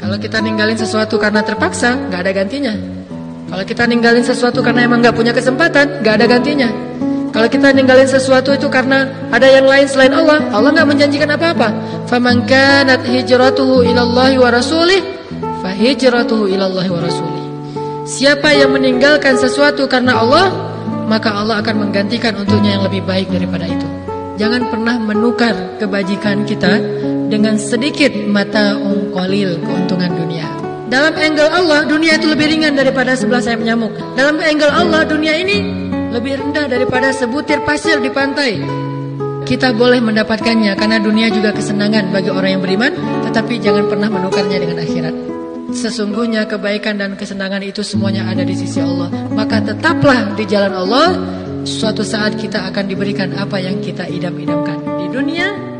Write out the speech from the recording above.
Kalau kita ninggalin sesuatu karena terpaksa, nggak ada gantinya. Kalau kita ninggalin sesuatu karena emang nggak punya kesempatan, nggak ada gantinya. Kalau kita ninggalin sesuatu itu karena ada yang lain selain Allah, Allah nggak menjanjikan apa-apa. Faman kanat hijratuhu ilallahi wa rasulih, fahijratuhu ilallahi wa rasulih. Siapa yang meninggalkan sesuatu karena Allah, maka Allah akan menggantikan untuknya yang lebih baik daripada itu. Jangan pernah menukar kebajikan kita dengan sedikit mata ungkolil keuntungan dunia. Dalam angle Allah, dunia itu lebih ringan daripada sebelah sayap nyamuk. Dalam angle Allah, dunia ini lebih rendah daripada sebutir pasir di pantai. Kita boleh mendapatkannya karena dunia juga kesenangan bagi orang yang beriman, tetapi jangan pernah menukarnya dengan akhirat. Sesungguhnya kebaikan dan kesenangan itu semuanya ada di sisi Allah. Maka tetaplah di jalan Allah. Suatu saat kita akan diberikan apa yang kita idam-idamkan di dunia